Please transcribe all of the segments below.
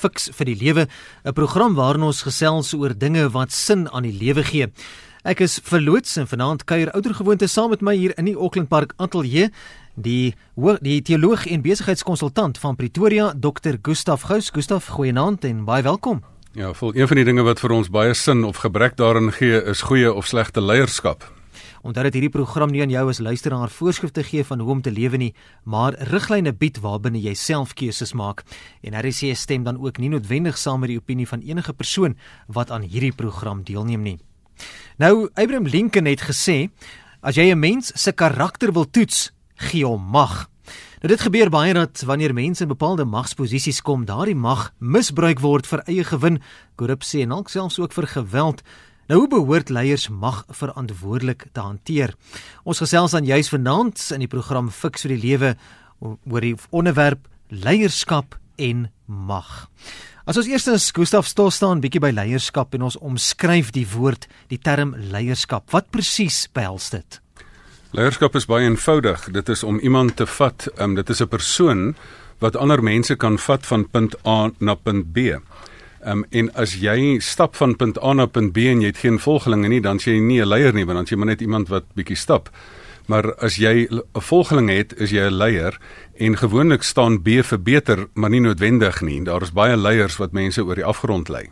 Fix vir die lewe, 'n program waarin ons gesels oor dinge wat sin aan die lewe gee. Ek is verloots en vanaand kuier oudergewoonte saam met my hier in die Auckland Park Ateljee die die teoloog en besigheidskonsultant van Pretoria, Dr. Gustaf Gous. Gustaf, goeienaand en baie welkom. Ja, vol een van die dinge wat vir ons baie sin of gebrek daarin gee, is goeie of slegte leierskap. Omdat dit hierdie program nie aan jou as luisteraar voorskrifte gee van hoe om te lewe nie, maar riglyne bied waarbinne jy self keuses maak. En RC stem dan ook nie noodwendig saam met die opinie van enige persoon wat aan hierdie program deelneem nie. Nou, Abraham Lincoln het gesê, as jy 'n mens se karakter wil toets, gee hom mag. Nou dit gebeur baie dat wanneer mense in bepaalde magsposisies kom, daardie mag misbruik word vir eie gewin, korrupsie en alk selfs ook vir geweld. Nou hoe behoort leiers mag verantwoordelik te hanteer? Ons gesels dan juis vanaand in die program Fix vir die Lewe oor die onderwerp leierskap en mag. As ons eerstens Gustaf stil staan bietjie by leierskap en ons omskryf die woord, die term leierskap. Wat presies behels dit? Leierskap is baie eenvoudig. Dit is om iemand te vat, um, dit is 'n persoon wat ander mense kan vat van punt A na punt B. Um, en as jy stap van punt A na punt B en jy het geen volgelinge nie, dan jy nie 'n leier nie, want dan jy maar net iemand wat bietjie stap. Maar as jy 'n volgeling het, is jy 'n leier en gewoonlik staan B vir beter, maar nie noodwendig nie. Daar is baie leiers wat mense oor die afgrond lei.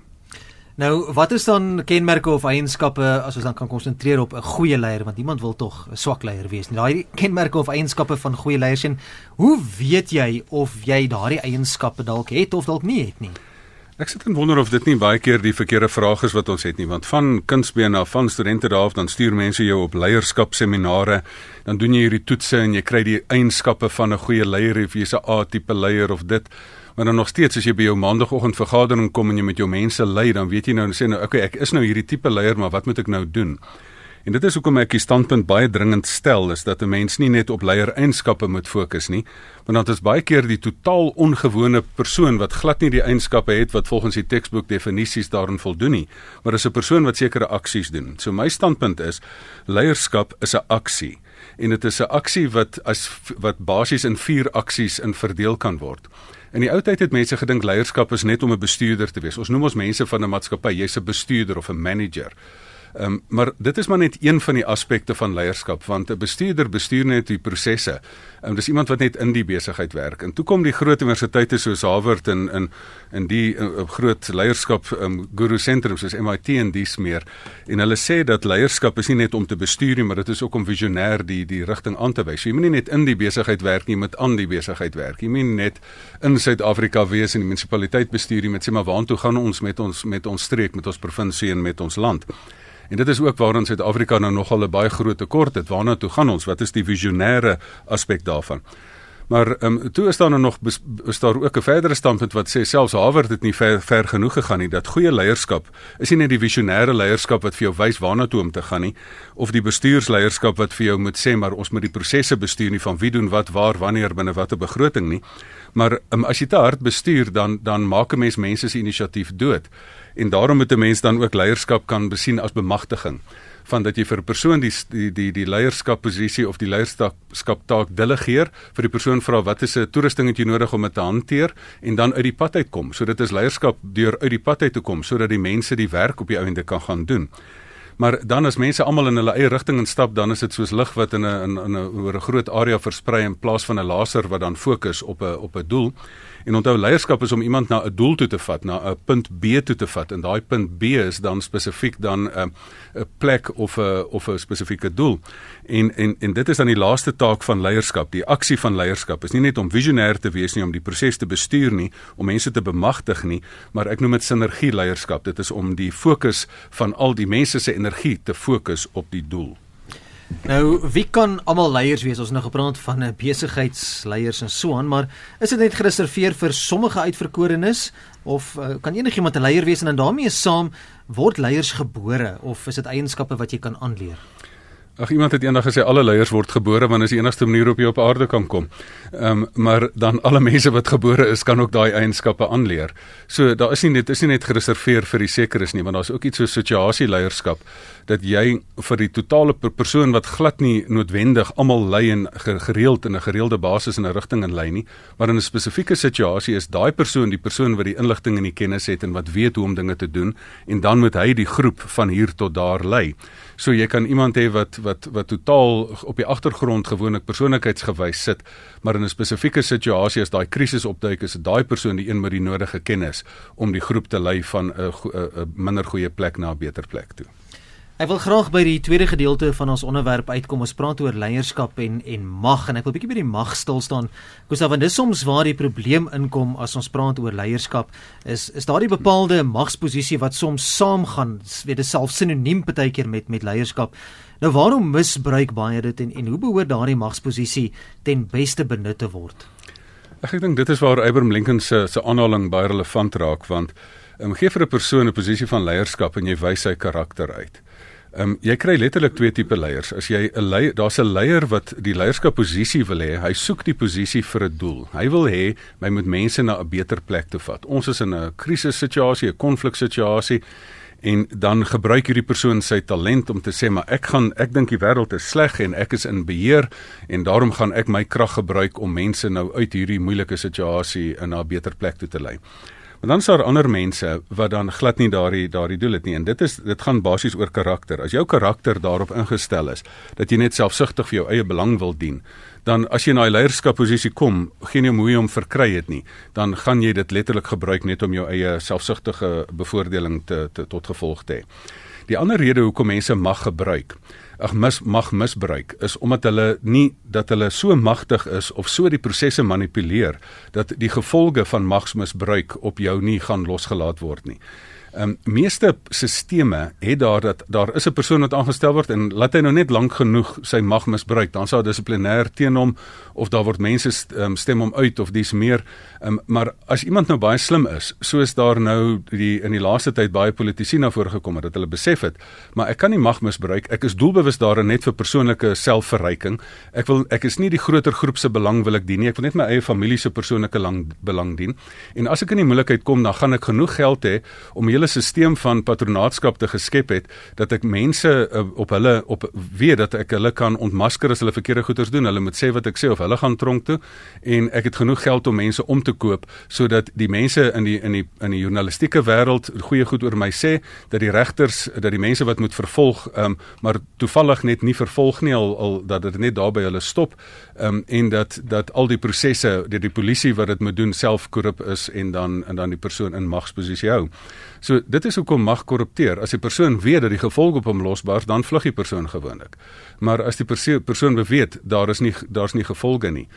Nou, wat is dan kenmerke of eienskappe as ons dan kan konsentreer op 'n goeie leier want niemand wil tog 'n swak leier wees nie. Daai kenmerke of eienskappe van goeie leiers en hoe weet jy of jy daardie eienskappe dalk het of dalk nie het nie? Ek sit en wonder of dit nie baie keer die verkeerde vraag is wat ons het nie, want van kindsbeen af, van studente daar af, dan stuur mense jou op leierskapseminare, dan doen jy hierdie toetse en jy kry die eienskappe van 'n goeie leier, of jy's 'n A-tipe leier of dit. Maar dan nog steeds as jy by jou maandagooggend vergadering kom en jy met jou mense lei, dan weet jy nou en sê nou, okay, ek is nou hierdie tipe leier, maar wat moet ek nou doen? En dit is hoekom ek die standpunt baie dringend stel is dat 'n mens nie net op leiereienskappe moet fokus nie, want dan is baie keer die totaal ongewone persoon wat glad nie die eienskappe het wat volgens die teksboek definisies daarin voldoen nie, maar is 'n persoon wat sekere aksies doen. So my standpunt is leierskap is 'n aksie en dit is 'n aksie wat as wat basies in vier aksies in verdeel kan word. In die ou tyd het mense gedink leierskap is net om 'n bestuurder te wees. Ons noem ons mense van 'n maatskappy, jy's 'n bestuurder of 'n manager. Ehm um, maar dit is maar net een van die aspekte van leierskap want 'n bestuurder bestuur net die prosesse. Ehm um, dis iemand wat net in die besigheid werk. En toe kom die groot universiteite soos Harvard en in in die uh, groot leierskap ehm um, guru sentrums soos MIT en dis meer. En hulle sê dat leierskap is nie net om te bestuur nie, maar dit is ook om visionêr die die rigting aan te wys. So, jy moet nie net in die besigheid werk nie, met aan die besigheid werk. Jy moet net in Suid-Afrika wees en die munisipaliteit bestuur met sê maar waartoe gaan ons met ons met ons streek, met ons provinsie en met ons land. En dit is ook waarin Suid-Afrika nou nogal 'n baie groot tekort het. Waarna toe gaan ons? Wat is die visionêre aspek daarvan? Maar ehm um, toe is daar nou nog is daar ook 'n verdere standpunt wat sê selfs Harvard het nie ver, ver genoeg gegaan nie dat goeie leierskap is nie net die visionêre leierskap wat vir jou wys waarna toe om te gaan nie of die bestuursleierskap wat vir jou moet sê maar ons moet die prosesse bestuur nie van wie doen wat waar wanneer binne watter begroting nie maar um, as jy te hard bestuur dan dan maak 'n mens mense se inisiatief dood en daarom moet 'n mens dan ook leierskap kan besien as bemagtiging van dat jy vir 'n persoon die die die die leierskap posisie of die leierskap taak delegeer vir die persoon vra wat is 'n toerusting het jy nodig om dit te hanteer en dan uit die pad uitkom so dit is leierskap deur uit die pad uit te kom sodat die mense die werk op die einde kan gaan doen. Maar dan as mense almal in hulle eie rigting instap dan is dit soos lig wat in 'n in 'n oor 'n groot area versprei in plaas van 'n laser wat dan fokus op 'n op 'n doel En onthou leierskap is om iemand na 'n doel toe te vat, na 'n punt B toe te vat en daai punt B is dan spesifiek dan 'n uh, 'n plek of 'n of 'n spesifieke doel. En en en dit is dan die laaste taak van leierskap. Die aksie van leierskap is nie net om visionêr te wees nie, om die proses te bestuur nie, om mense te bemagtig nie, maar ek noem dit sinergie leierskap. Dit is om die fokus van al die mense se energie te fokus op die doel. Nou, wie kan almal leiers wees? Ons het nou gepraat van eh, besigheidsleiers en so aan, maar is dit net gereserveer vir sommige uitverkorenes of uh, kan enigiemand 'n leier wees en dan daarmee saam word leiers gebore of is dit eienskappe wat jy kan aanleer? Ag iemand het eendag gesê alle leiers word gebore want dit is die enigste manier op jy op aarde kan kom. Ehm um, maar dan alle mense wat gebore is kan ook daai eienskappe aanleer. So daar is nie net is nie net gereserveer vir die sekeres nie, want daar's ook iets so situasieleierskap dat jy vir die totale persoon wat glad nie noodwendig almal lei en gereeld in 'n gereelde basis in 'n rigting in lei nie, maar in 'n spesifieke situasie is daai persoon die persoon wat die inligting en die kennis het en wat weet hoe om dinge te doen en dan moet hy die groep van hier tot daar lei. So jy kan iemand hê wat wat wat totaal op die agtergrond gewoonlik persoonlikheidsgewys sit, maar in 'n spesifieke situasie as daai krisis opduik, is daai persoon die een met die nodige kennis om die groep te lei van 'n minder goeie plek na 'n beter plek toe. Ek wil graag by die tweede gedeelte van ons onderwerp uitkom. Ons praat oor leierskap en en mag en ek wil bietjie by die mag stil staan. Gustav, want dis soms waar die probleem inkom as ons praat oor leierskap, is is daardie bepaalde magsposisie wat soms saamgaan, weet dit self sinoniem partykeer met met leierskap. Nou waarom misbruik baie dit en en hoe behoort daardie magsposisie ten beste benut te word? Ek dink dit is waar Abraham Lincoln se se aanhaling baie relevant raak want um, gee vir 'n persoon 'n posisie van leierskap en jy wys sy karakter uit. Ehm um, jy kry letterlik twee tipe leiers. As jy 'n leier, daar's 'n leier wat die leierskapposisie wil hê. Hy soek die posisie vir 'n doel. Hy wil hê my moet mense na 'n beter plek toe vat. Ons is in 'n krisissituasie, 'n konfliksituasie en dan gebruik hierdie persoon sy talent om te sê maar ek gaan ek dink die wêreld is sleg en ek is in beheer en daarom gaan ek my krag gebruik om mense nou uit hierdie moeilike situasie in 'n beter plek toe te lei. Maar dan is daar ander mense wat dan glad nie daardie daardie doel het nie en dit is dit gaan basies oor karakter. As jou karakter daarop ingestel is dat jy net selfsugtig vir jou eie belang wil dien, dan as jy na 'n leierskapposisie kom, geen jy moeë om verkry het nie, dan gaan jy dit letterlik gebruik net om jou eie selfsugtige bevoordeling te, te tot gevolg te hê. Die ander rede hoekom mense mag gebruik ag mis mag misbruik is omdat hulle nie dat hulle so magtig is of so die prosesse manipuleer dat die gevolge van magsmisbruik op jou nie gaan losgelaat word nie. Ehm um, meeste sisteme het daar dat daar is 'n persoon wat aangestel word en laat hy nou net lank genoeg sy mag misbruik, dan sal dissiplinêr teen hom of daar word mense um, stem hom uit of dis meer. Ehm um, maar as iemand nou baie slim is, soos daar nou die in die laaste tyd baie politici na vore gekom het dat hulle besef het, maar ek kan nie mag misbruik. Ek is doelbewus daarin net vir persoonlike selfverryking. Ek wil ek is nie die groter groep se belang wil ek dien nie. Ek wil net my eie familie se persoonlike belang dien. En as ek in die moeilikheid kom, dan gaan ek genoeg geld hê om hele stelsel van patronaatskap te geskep het dat ek mense uh, op hulle op weet dat ek hulle kan ontmasker as hulle verkeerde goeders doen. Hulle moet sê wat ek sê of hulle gaan tronk toe en ek het genoeg geld om mense om te koop sodat die mense in die in die in die journalistieke wêreld goeie goed oor my sê dat die regters dat die mense wat moet vervolg um, maar toevallig net nie vervolg nie al, al dat dit net daar by hulle stop um, en dat dat al die prosesse deur die polisie wat dit moet doen self korrup is en dan en dan die persoon in magsposisie hou. So dit is hoekom mag korrupteer. As die persoon weet dat die gevolge op hom losbars, dan vlug die persoon gewoonlik. Maar as die persoon beweet daar is nie daar's nie gevolge nie.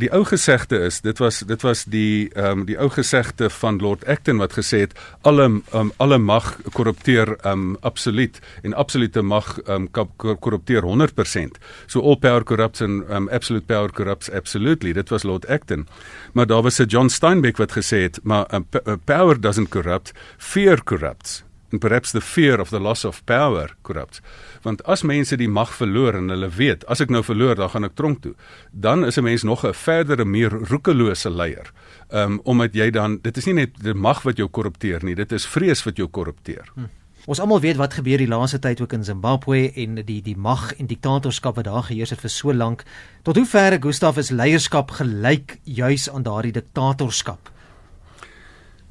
Die ou gesegde is, dit was dit was die ehm um, die ou gesegde van Lord Acton wat gesê het alle um, alle mag korrupteer ehm um, absoluut en absolute mag ehm um, korrupteer 100%. So all power corrupts and um, absolute power corrupts absolutely. Dit was Lord Acton. Maar daar was 'n John Steinbeck wat gesê het, maar um, power doesn't corrupt, fear corrupts and perhaps the fear of the loss of power corrupts. Want as mense die mag verloor en hulle weet as ek nou verloor dan gaan ek tronk toe, dan is 'n mens nog 'n verdere meer roekelose leier. Um omdat jy dan dit is nie net die mag wat jou korrupteer nie, dit is vrees wat jou korrupteer. Hm. Ons almal weet wat gebeur die laaste tyd ook in Zimbabwe en die die mag en diktatorskap wat daar geheers het vir so lank. Tot hoe ver Gustaf is leierskap gelyk juis aan daardie diktatorskap?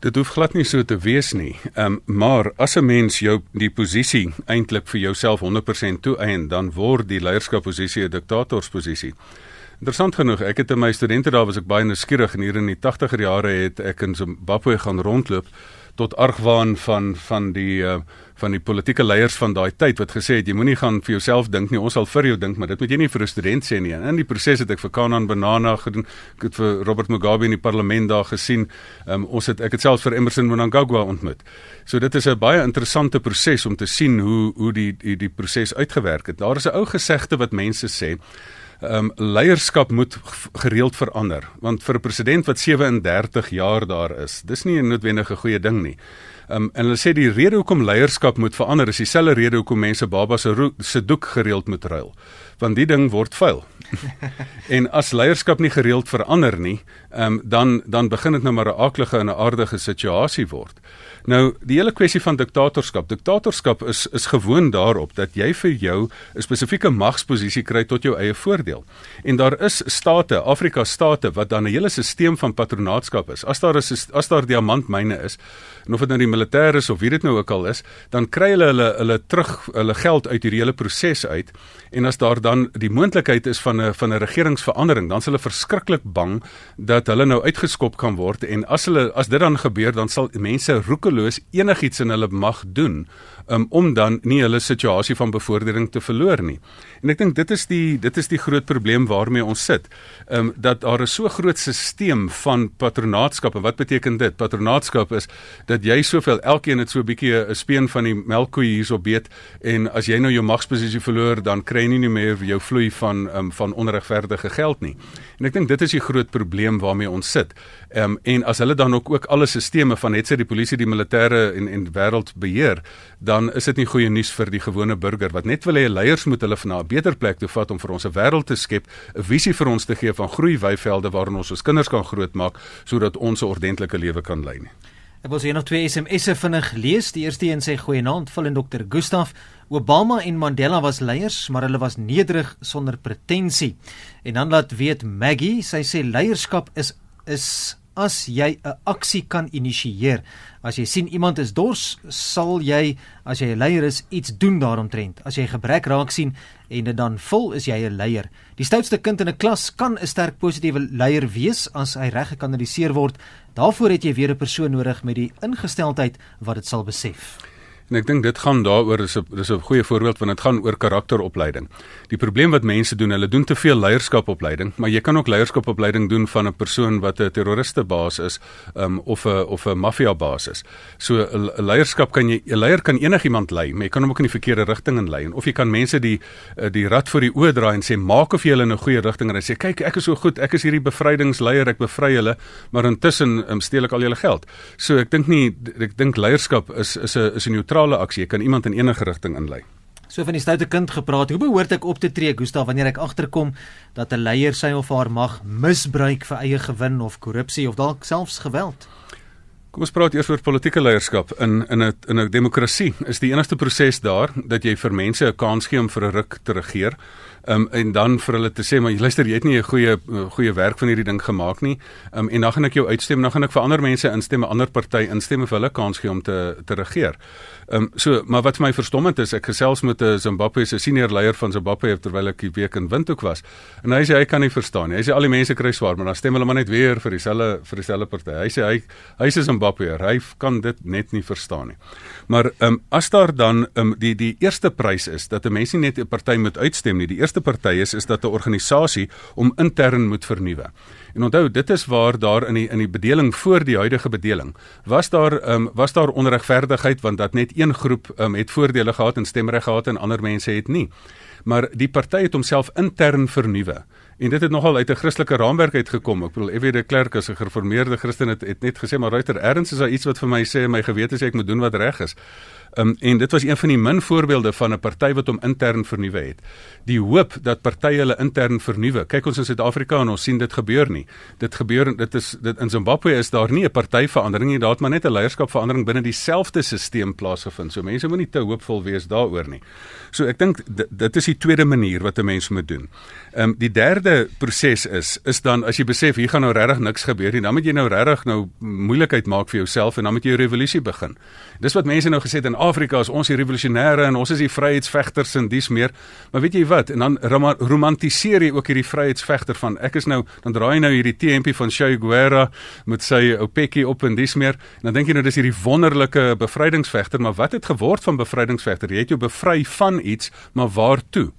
Dit hoef glad nie so te wees nie. Ehm um, maar as 'n mens jou die posisie eintlik vir jouself 100% toeëien, dan word die leierskapposisie 'n diktatorsposisie. Interessant genoeg, ek het in my studente daar was ek baie nuuskierig en hier in die 80er jare het ek in Zimbabwe gaan rondloop tot argwaan van van die uh, van die politieke leiers van daai tyd wat gesê het jy moenie gaan vir jouself dink nie ons sal vir jou dink maar dit moet jy nie vir 'n student sê nie. En in die proses het ek vir Kanan Banana gedoen ek het vir Robert Mugabe in die parlement daar gesien um, ons het ek het selfs vir Emmerson Mnangagwa ontmoet. So dit is 'n baie interessante proses om te sien hoe hoe die die die proses uitgewerk het. Daar is 'n ou gesegde wat mense sê ehm um, leierskap moet gereeld verander want vir 'n president wat 37 jaar daar is dis nie 'n noodwendige goeie ding nie nie. Um, en hulle sê die rede hoekom leierskap moet verander is dieselfde rede hoekom mense babas se se doek gereeld moet ruil. Want die ding word vuil. en as leierskap nie gereeld verander nie, um, dan dan begin dit nou maar 'n aaklige en 'n aardige situasie word. Nou, die hele kwessie van diktatorskap. Diktatorskap is is gewoon daarop dat jy vir jou 'n spesifieke magsposisie kry tot jou eie voordeel. En daar is state, Afrika state wat dan 'n hele stelsel van patronaatskap is. As daar is as daar diamantmyne is, en of dit nou die militêr is of wie dit nou ook al is, dan kry hulle hulle hulle terug hulle geld uit hierdie hele proses uit. En as daar dan die moontlikheid is van 'n van 'n regeringsverandering, dan is hulle verskriklik bang dat hulle nou uitgeskop kan word en as hulle as dit dan gebeur, dan sal mense roek roekeloos enigiets in hulle mag doen um, om dan nie hulle situasie van bevordering te verloor nie. En ek dink dit is die dit is die groot probleem waarmee ons sit. Ehm um, dat daar 'n so groot stelsel van patronaatskap en wat beteken dit? Patronaatskap is dat jy soveel elkeen het so 'n bietjie 'n speen van die melkkoe hierso beet en as jy nou jou magsposisie verloor, dan kry jy nie meer jou vloei van um, van onregverdige geld nie. En ek dink dit is die groot probleem waarmee ons sit. Ehm um, en as hulle dan ook ook alle stelsels van net sê die polisie, die militêre en en wêreld beheer, dan is dit nie goeie nuus vir die gewone burger wat net wil hê leiers moet hulle na 'n beter plek toe vat om vir ons 'n wêreld te skep, 'n visie vir ons te gee van groei weivelde waarin ons ons kinders kan grootmaak sodat ons 'n ordentlike lewe kan lei nie. Ek wil hier nog twee SMS'e vinnig lees. Die eerste een sê goeienaand, vul in Dr. Gustaf. Obama en Mandela was leiers, maar hulle was nederig sonder pretensie. En dan laat weet Maggie, sy sê leierskap is is as jy 'n aksie kan initieer. As jy sien iemand is dors, sal jy as jy 'n leier is iets doen daaromtrent. As jy gebrek raak sien en dit dan vul, is jy 'n leier. Die stoutste kind in 'n klas kan 'n sterk positiewe leier wees as hy reg gekanaliseer word. Daarvoor het jy weer 'n persoon nodig met die ingesteldheid wat dit sal besef. En ek dink dit gaan daaroor is 'n dis 'n goeie voorbeeld want dit gaan oor karakteropleiding. Die probleem wat mense doen, hulle doen te veel leierskapopleiding, maar jy kan ook leierskapopleiding doen van 'n persoon wat 'n terroriste baas is, um, of 'n of 'n maffia baas is. So 'n leierskap kan jy 'n leier kan enigiemand lei, maar jy kan hom ook in die verkeerde rigting in lei. En of jy kan mense die eh, die rad voor die oë draai en sê maak of jy hulle in 'n goeie rigting ry. Sê kyk, ek is so goed, ek is hierdie bevrydingsleier, ek bevry hulle, maar intussen um, steel ek al julle geld. So ek dink nie ek dink leierskap is is 'n is 'n neutrale neutrale aksie. Jy kan iemand in enige rigting inlei. So van die stoute kind gepraat. Hoe behoort ek op te tree, Gustav, wanneer ek agterkom dat 'n leier sy of haar mag misbruik vir eie gewin of korrupsie of dalk selfs geweld? Kom ons praat eers oor politieke leierskap in in 'n in 'n demokrasie. Is die enigste proses daar dat jy vir mense 'n kans gee om vir 'n ruk te regeer? um, en dan vir hulle te sê maar luister jy het nie 'n goeie goeie werk van hierdie ding gemaak nie um, en dan gaan ek jou uitstem dan gaan ek vir ander mense instem 'n ander party instem vir hulle kans gee om te te regeer. Ehm um, so maar wat vir my verstommend is ek gesels met 'n Zimbabwe se senior leier van Zimbabwe terwyl ek die week in Windhoek was en hy sê hy kan nie verstaan nie. Hy sê al die mense kry swaar maar dan stem hulle maar net weer vir dieselfde vir dieselfde party. Hy sê hy hy 'n Zimbabwe hy kan dit net nie verstaan nie. Maar ehm um, as daar dan ehm um, die die eerste prys is dat 'n mens nie net 'n party moet uitstem nie. Die eerste party is is dat 'n organisasie om intern moet vernuwe. En onthou, dit is waar daar in die in die bedeling voor die huidige bedeling was daar um, was daar onregverdigheid want dat net een groep um, het voordele gehad en stemreg gehad en ander mense het nie. Maar die party het homself intern vernuwe. En dit het nogal uit 'n Christelike raamwerk uitgekom. Ek bedoel, F.W. de Klerk as 'n gereformeerde Christen het, het net gesê maar ruiter erns is daar iets wat vir my sê my gewete sê ek moet doen wat reg is. Um, en dit was een van die min voorbeelde van 'n party wat hom intern vernuwe het. Die hoop dat partye hulle intern vernuwe. Kyk ons in Suid-Afrika en ons sien dit gebeur nie. Dit gebeur dit is dit in Zimbabwe is daar nie 'n partyverandering nie, daar het maar net 'n leierskapverandering binne dieselfde stelsel plaasgevind. So mense moenie te hoopvol wees daaroor nie. So ek dink dit is die tweede manier wat 'n mens moet doen. Ehm um, die derde proses is is dan as jy besef hier gaan nou regtig niks gebeur nie, dan moet jy nou regtig nou moeilikheid maak vir jouself en dan moet jy 'n revolusie begin. Dis wat mense nou gesê het in Afrika is ons die revolusionêre en ons is die vryheidsvegters en dis meer. Maar weet jy wat? En dan romantiseer jy ook hierdie vryheidsvegter van ek is nou dan draai jy nou hierdie TMP van Che Guevara met sy opekkie op en dis meer. En dan dink jy nou dis hierdie wonderlike bevrydingsvegter, maar wat het geword van bevrydingsvegter? Jy het jou bevry van iets, maar waartoe?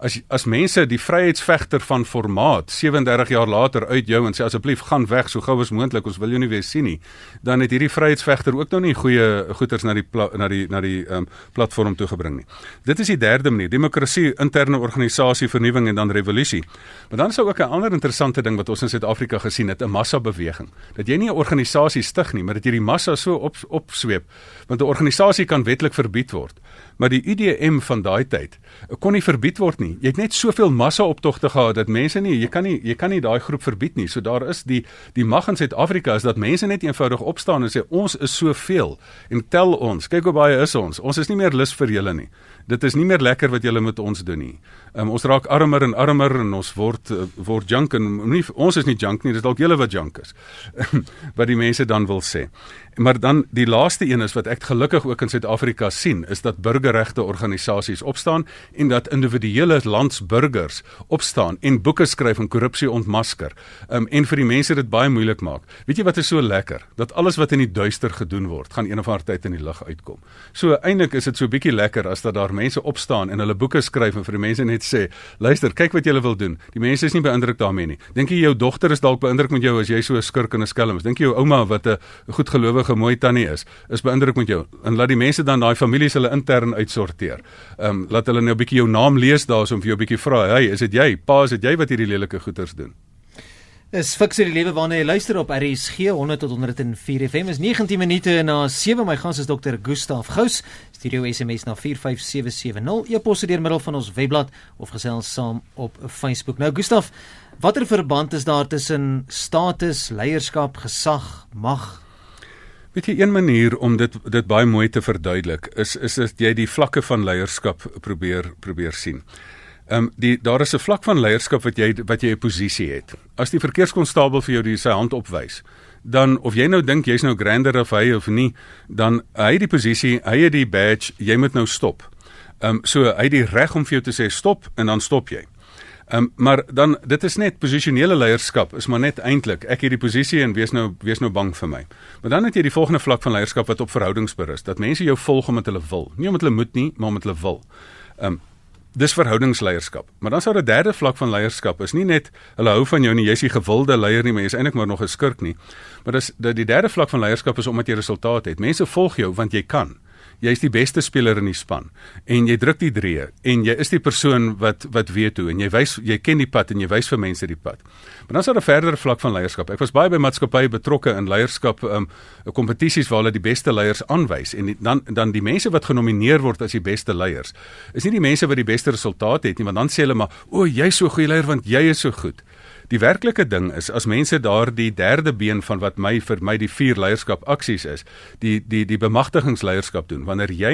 As as mense die vryheidsvegter van formaat 37 jaar later uit jou en sê asseblief gaan weg so gou as moontlik ons wil jou nie weer sien nie. Dan het hierdie vryheidsvegter ook nou nie goeie goeders na die na die na die um, platform toe gebring nie. Dit is die derde manier demokrasie interne organisasie vernuwing en dan revolusie. Maar dan is daar ook 'n ander interessante ding wat ons in Suid-Afrika gesien het 'n massa beweging dat jy nie 'n organisasie stig nie maar dat jy die massa so op opsweep want 'n organisasie kan wetlik verbied word. Maar die IDM van daai tyd kon nie verbied word nie. Jy het net soveel massa optogte gehad dat mense nie, jy kan nie jy kan nie daai groep verbied nie. So daar is die die mag in Suid-Afrika is dat mense net eenvoudig opstaan en sê ons is soveel en tel ons. Kyk hoe baie is ons. Ons is nie meer lus vir julle nie. Dit is nie meer lekker wat julle met ons doen nie. Um, ons raak armer en armer en ons word uh, word junk en nie, ons is nie junk nie, dis dalk julle wat junk is. wat die mense dan wil sê. Maar dan die laaste een is wat ek gelukkig ook in Suid-Afrika sien, is dat burgerregte organisasies opstaan en dat individuele landsburgers opstaan en boeke skryf en korrupsie ontmasker. Um, en vir die mense dit baie moeilik maak. Weet jy wat is so lekker? Dat alles wat in die duister gedoen word, gaan een of ander tyd in die lig uitkom. So eintlik is dit so bietjie lekker as dat daar mense opstaan en hulle boeke skryf en vir die mense net sê, "Luister, kyk wat julle wil doen." Die mense is nie beïndruk daarmee nie. Dink jy jou dogter is dalk beïndruk met jou as jy so 'n skurk en 'n skelm is? Dink jy jou ouma wat 'n goedgelowige mooi tannie is, is beïndruk met jou? En laat die mense dan daai families hulle intern uitsorteer. Ehm um, laat hulle nou 'n bietjie jou naam lees daarso om vir jou 'n bietjie vra, "Hey, is dit jy? Pa, is dit jy wat hierdie lelike goeters doen?" Es fikse die lewe waarna jy luister op RSG 100 tot 104 FM is 19 minute na 7 my gas is dokter Gustaf Gous studio SMS na 45770 e-pos deur middel van ons webblad of gesels saam op Facebook nou Gustaf watter verband is daar tussen status leierskap gesag mag Weet jy een manier om dit dit baie mooi te verduidelik is is dat jy die vlakke van leierskap probeer probeer sien Ehm um, die daar is 'n vlak van leierskap wat jy wat jy 'n posisie het. As die verkeerskonstabel vir jou die sy hand opwys, dan of jy nou dink jy's nou grander of hy of nie, dan hy die posisie, hy het die badge, jy moet nou stop. Ehm um, so hy het die reg om vir jou te sê stop en dan stop jy. Ehm um, maar dan dit is net posisionele leierskap is maar net eintlik ek het die posisie en wees nou wees nou bang vir my. Maar dan het jy die volgende vlak van leierskap wat op verhoudings berus, dat mense jou volg omdat hulle wil, nie omdat hulle moet nie, maar omdat hulle wil. Ehm um, Dis verhoudingsleierskap. Maar dan sou 'n derde vlak van leierskap is nie net hulle hou van jou nie, jy's die gewilde leier nie, maar jy's eintlik maar nog 'n skurk nie. Maar dis dat die derde vlak van leierskap is omdat jy resultate het. Mense volg jou want jy kan jy's die beste speler in die span en jy druk die drie en jy is die persoon wat wat weet hoe en jy wys jy ken die pad en jy wys vir mense die pad. Maar dan is daar 'n verdere vlak van leierskap. Ek was baie by maatskappye betrokke in leierskap um kompetisies waar hulle die beste leiers aanwys en die, dan dan die mense wat genomineer word as die beste leiers. Is nie die mense wat die beste resultate het nie, want dan sê hulle maar o, jy's so goeie leier want jy is so goed. Die werklike ding is as mense daardie derde been van wat my vir my die vier leierskap aksies is, die die die bemagtigingsleierskap doen. Wanneer jy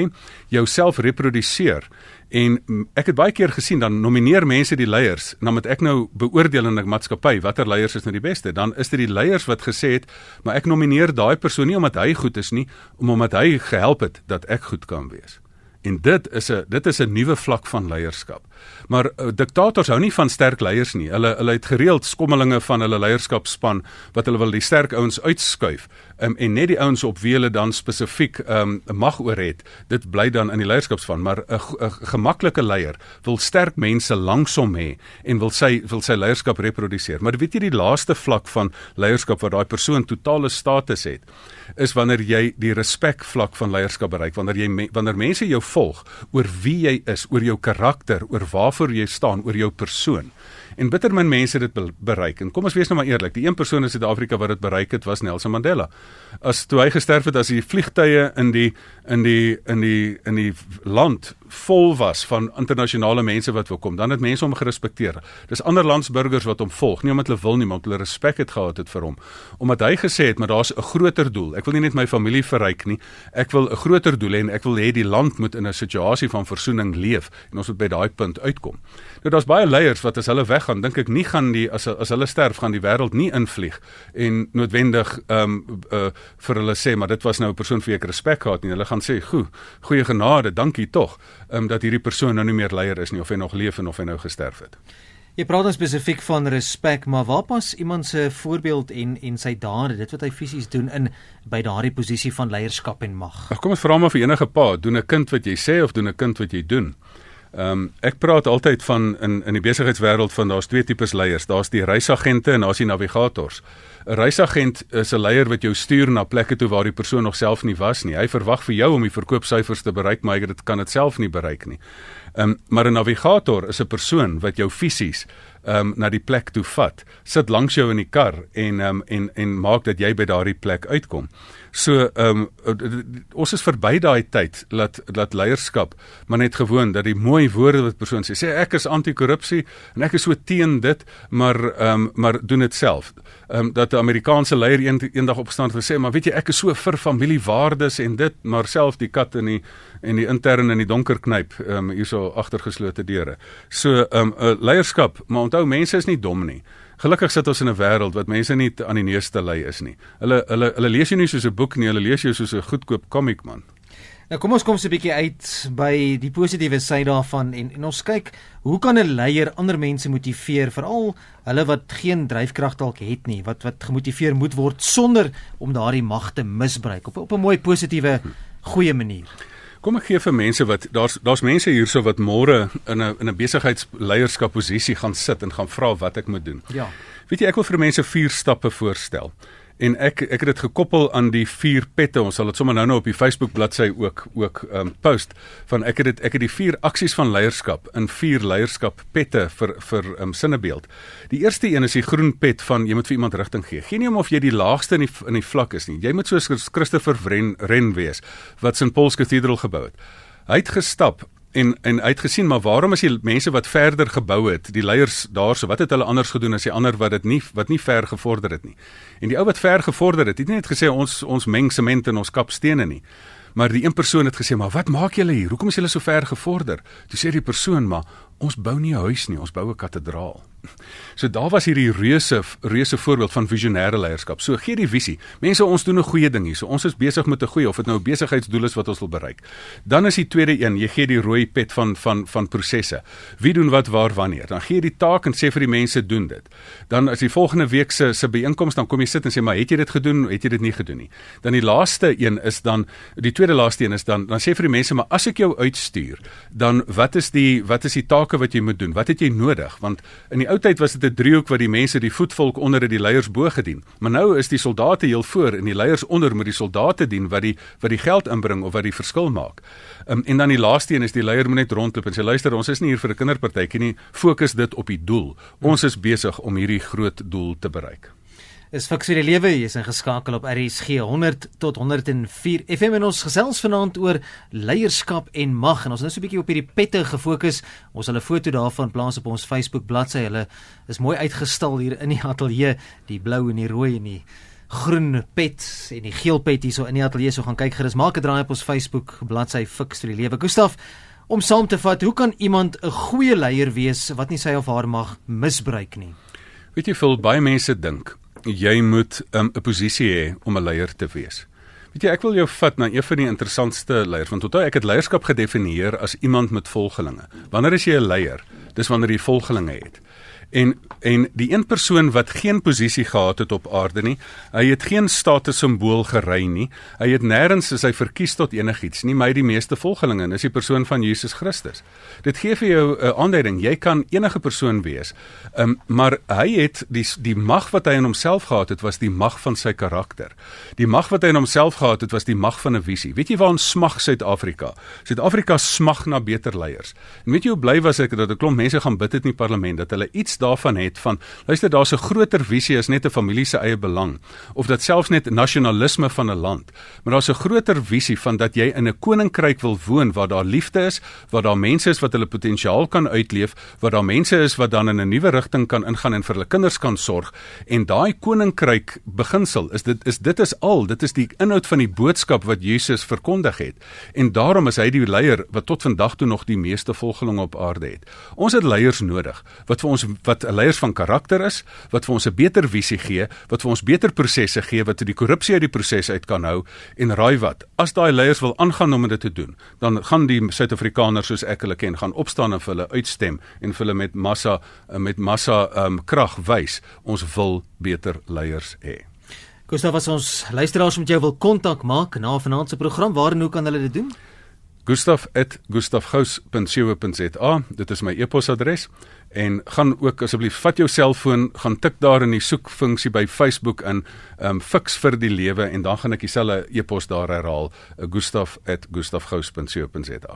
jouself reproduseer en ek het baie keer gesien dan nomineer mense die leiers, dan moet ek nou beoordeel in 'n maatskappy watter leiers is nou die beste. Dan is dit die leiers wat gesê het, maar ek nomineer daai persoon nie omdat hy goed is nie, om omdat hy gehelp het dat ek goed kan wees. En dit is 'n dit is 'n nuwe vlak van leierskap. Maar uh, diktators hou nie van sterk leiers nie. Hulle hulle het gereeld skommelinge van hulle leierskapspan wat hulle wil die sterk ouens uitskuif um, en net die ouens op wie hulle dan spesifiek um, mag oor het. Dit bly dan in die leierskapspan, maar 'n gemaklike leier wil sterk mense langsom hê en wil sy wil sy leierskap reproduseer. Maar weet jy die laaste vlak van leierskap waar daai persoon totale status het, is wanneer jy die respek vlak van leierskap bereik, wanneer jy wanneer mense jou volg oor wie jy is, oor jou karakter, oor waarvoor jy staan, oor jou persoon. En bitter min mense dit bereik. En kom ons wees nou maar eerlik, die een persoon in Suid-Afrika wat dit bereik het, was Nelson Mandela. As toe hy gesterf het as die vliegtye in die in die in die in die land vol was van internasionale mense wat wil kom, dan het mense hom gerespekteer. Dis ander landsburgers wat hom volg, nie omdat hulle wil nie, maar omdat hulle respek het gehad het vir hom. Omdat hy gesê het, maar daar's 'n groter doel. Ek wil nie net my familie verryk nie. Ek wil 'n groter doel hê en ek wil hê die land moet in 'n situasie van versoening leef en ons moet by daai punt uitkom. Nou daar's baie leiers wat as hulle weggaan, dink ek nie gaan die as as hulle sterf gaan die wêreld nie invlieg en noodwendig ehm um, uh, vir hulle sê maar dit was nou 'n persoon vir wie ek respek gehad nie. Hulle gaan sê, "Goe, goeie genade, dankie tog." Um, dat hierdie persoon nou nie meer leier is nie of hy nog leef en of hy nou gesterf het. Jy praat dan spesifiek van respek, maar waar pas iemand se voorbeeld en en sy dade, dit wat hy fisies doen in by daardie posisie van leierskap en mag? Ag kom ons vra maar vir enige pa, doen 'n kind wat jy sê of doen 'n kind wat jy doen? Ehm um, ek praat altyd van in in die besigheidswêreld van daar's twee tipes leiers. Daar's die reisagente en daar's die navigators. 'n Reisagent is 'n leier wat jou stuur na plekke toe waar die persoon nog self nie was nie. Hy verwag vir jou om die verkoopsyfers te bereik, maar hy kan dit self nie bereik nie. Ehm um, maar 'n navigator is 'n persoon wat jou fisies um, na die plek toe vat. Sit langs jou in die kar en um, en en maak dat jy by daardie plek uitkom. So ehm um, ons is verby daai tyd dat dat leierskap maar net gewoon dat die mooi woorde wat persoon sê sê ek is anti-korrupsie en ek is so teen dit maar ehm um, maar doen dit self. Ehm um, dat 'n Amerikaanse leier een, eendag opstaan en sê maar weet jy ek is so vir familiewaardes en dit maar self die kat in die en die interne in die donker knyp ehm um, hierso agter geslote deure. So ehm um, uh, leierskap maar onthou mense is nie dom nie. Gelukkig sit ons in 'n wêreld wat mense nie aan die neus te lei is nie. Hulle hulle hulle lees jou nie soos 'n boek nie, hulle lees jou soos 'n goedkoop komiek man. Nou kom ons kom so 'n bietjie uit by die positiewe sy daarvan en en ons kyk hoe kan 'n leier ander mense motiveer veral hulle wat geen dryfkrag dalk het nie wat wat gemotiveer moet word sonder om daardie mag te misbruik op op 'n mooi positiewe goeie manier. Kom ek gee vir mense wat daar's daar's mense hierso wat môre in 'n in 'n besigheidsleierskap posisie gaan sit en gaan vra wat ek moet doen. Ja. Weet jy ek wil vir mense vier stappe voorstel en ek ek het dit gekoppel aan die vier pette. Ons sal dit sommer nou-nou op die Facebook bladsy ook ook um post van ek het dit ek het die vier aksies van leierskap in vier leierskap pette vir vir um sinnebeeld. Die eerste een is die groen pet van jy moet vir iemand rigting gee. Geen nie om of jy die laagste in die in die vlak is nie. Jy moet soos Christopher Wren ren wees wat St Paul's Cathedral gebou het. Hy het gestap en en uitgesien maar waarom as die mense wat verder gebou het die leiers daarso wat het hulle anders gedoen as die ander wat dit nie wat nie ver gevorder het nie? En die ou wat ver gevorder het het nie net gesê ons ons meng sement in ons kapstene nie. Maar die een persoon het gesê maar wat maak julle hier? Hoekom is julle so ver gevorder? Toe sê die persoon maar ons bou nie 'n huis nie ons bou 'n kathedraal So daar was hierdie reuse reuse voorbeeld van visionêre leierskap. So gee die visie. Mense, ons doen 'n goeie ding hier. So ons is besig met 'n goeie of dit nou 'n besigheidsdoel is wat ons wil bereik. Dan is die tweede een, jy gee die rooi pet van van van prosesse. Wie doen wat waar wanneer? Dan gee jy die taak en sê vir die mense doen dit. Dan as die volgende week se se byeenkoms dan kom jy sit en sê maar het jy dit gedoen? Het jy dit nie gedoen nie? Dan die laaste een is dan die tweede laaste een is dan dan sê vir die mense maar as ek jou uitstuur, dan wat is die wat is die take wat jy moet doen? Wat het jy nodig? Want in die ou tyd was dit 'n driehoek wat die mense die voetvolk onder het die leiers bo gedien. Maar nou is die soldate heel voor en die leiers onder met die soldate dien wat die wat die geld inbring of wat die verskil maak. Um, en dan die laaste een is die leier moet net rondloop en sê luister ons is nie hier vir 'n kinderpartytjie nie, fokus dit op die doel. Ons is besig om hierdie groot doel te bereik is fiks vir die lewe jy is ingeskakel op RSG 100 tot 104 FM en ons gesels vanaand oor leierskap en mag en ons nou so 'n bietjie op hierdie pette gefokus. Ons hulle foto daarvan plaas op ons Facebook bladsy. Hulle is mooi uitgestal hier in die ateljee die blou en die rooi en die groen pet en die geel pet hier so in die ateljee. So gaan kyk gerus maak 'n draai op ons Facebook bladsy fiks vir die lewe. Gustaf om saam te vat hoe kan iemand 'n goeie leier wees wat nie sy of haar mag misbruik nie? Weet jy veel baie mense dink jy moet 'n um, posisie hê om 'n leier te wees. Weet jy, ek wil jou vat na een van die interessantste leiers want onthou ek het leierskap gedefinieer as iemand met volgelinge. Wanneer is jy 'n leier? Dis wanneer jy volgelinge het. En en die een persoon wat geen posisie gehad het op aarde nie, hy het geen status simbool gery nie. Hy het nêrens is hy verkies tot enigiets nie, maar hy het die meeste volgelinge en dis die persoon van Jesus Christus. Dit gee vir jou 'n aanduiding, jy kan enige persoon wees. Ehm um, maar hy het die die mag wat hy in homself gehad het was die mag van sy karakter. Die mag wat hy in homself gehad het was die mag van 'n visie. Weet jy waar ons smag Suid-Afrika? Suid-Afrika smag na beter leiers. En weet jy hoe bly was ek dat 'n klomp mense gaan bid het in die parlement dat hulle iets daarvan het van luister daar's 'n groter visie as net 'n familie se eie belang of dat selfs net nasionalisme van 'n land maar daar's 'n groter visie van dat jy in 'n koninkryk wil woon waar daar liefde is waar daar mense is wat hulle potensiaal kan uitleef waar daar mense is wat dan in 'n nuwe rigting kan ingaan en vir hulle kinders kan sorg en daai koninkryk beginsel is dit is dit is al dit is die inhoud van die boodskap wat Jesus verkondig het en daarom is hy die leier wat tot vandag toe nog die meeste volgelinge op aarde het. Ons het leiers nodig wat vir ons wat leiers van karakter is, wat vir ons 'n beter visie gee, wat vir ons beter prosesse gee wat die korrupsie uit die proses uit kan hou en raai wat, as daai leiers wil aangaan om dit te doen, dan gaan die Suid-Afrikaners soos ek hulle ken gaan opstaan en vir hulle uitstem en vir hulle met massa met massa um, krag wys ons wil beter leiers hê. Gustav, as ons luisteraars met jou wil kontak maak na vanaand se program, waar en hoe kan hulle dit doen? gustaf@gustafgous.co.za. Dit is my e-posadres en gaan ook asseblief vat jou selfoon, gaan tik daar in die soekfunksie by Facebook in um fix vir die lewe en dan gaan ek dieselfde e-pos daar herhaal, gustaf@gustafgous.co.za.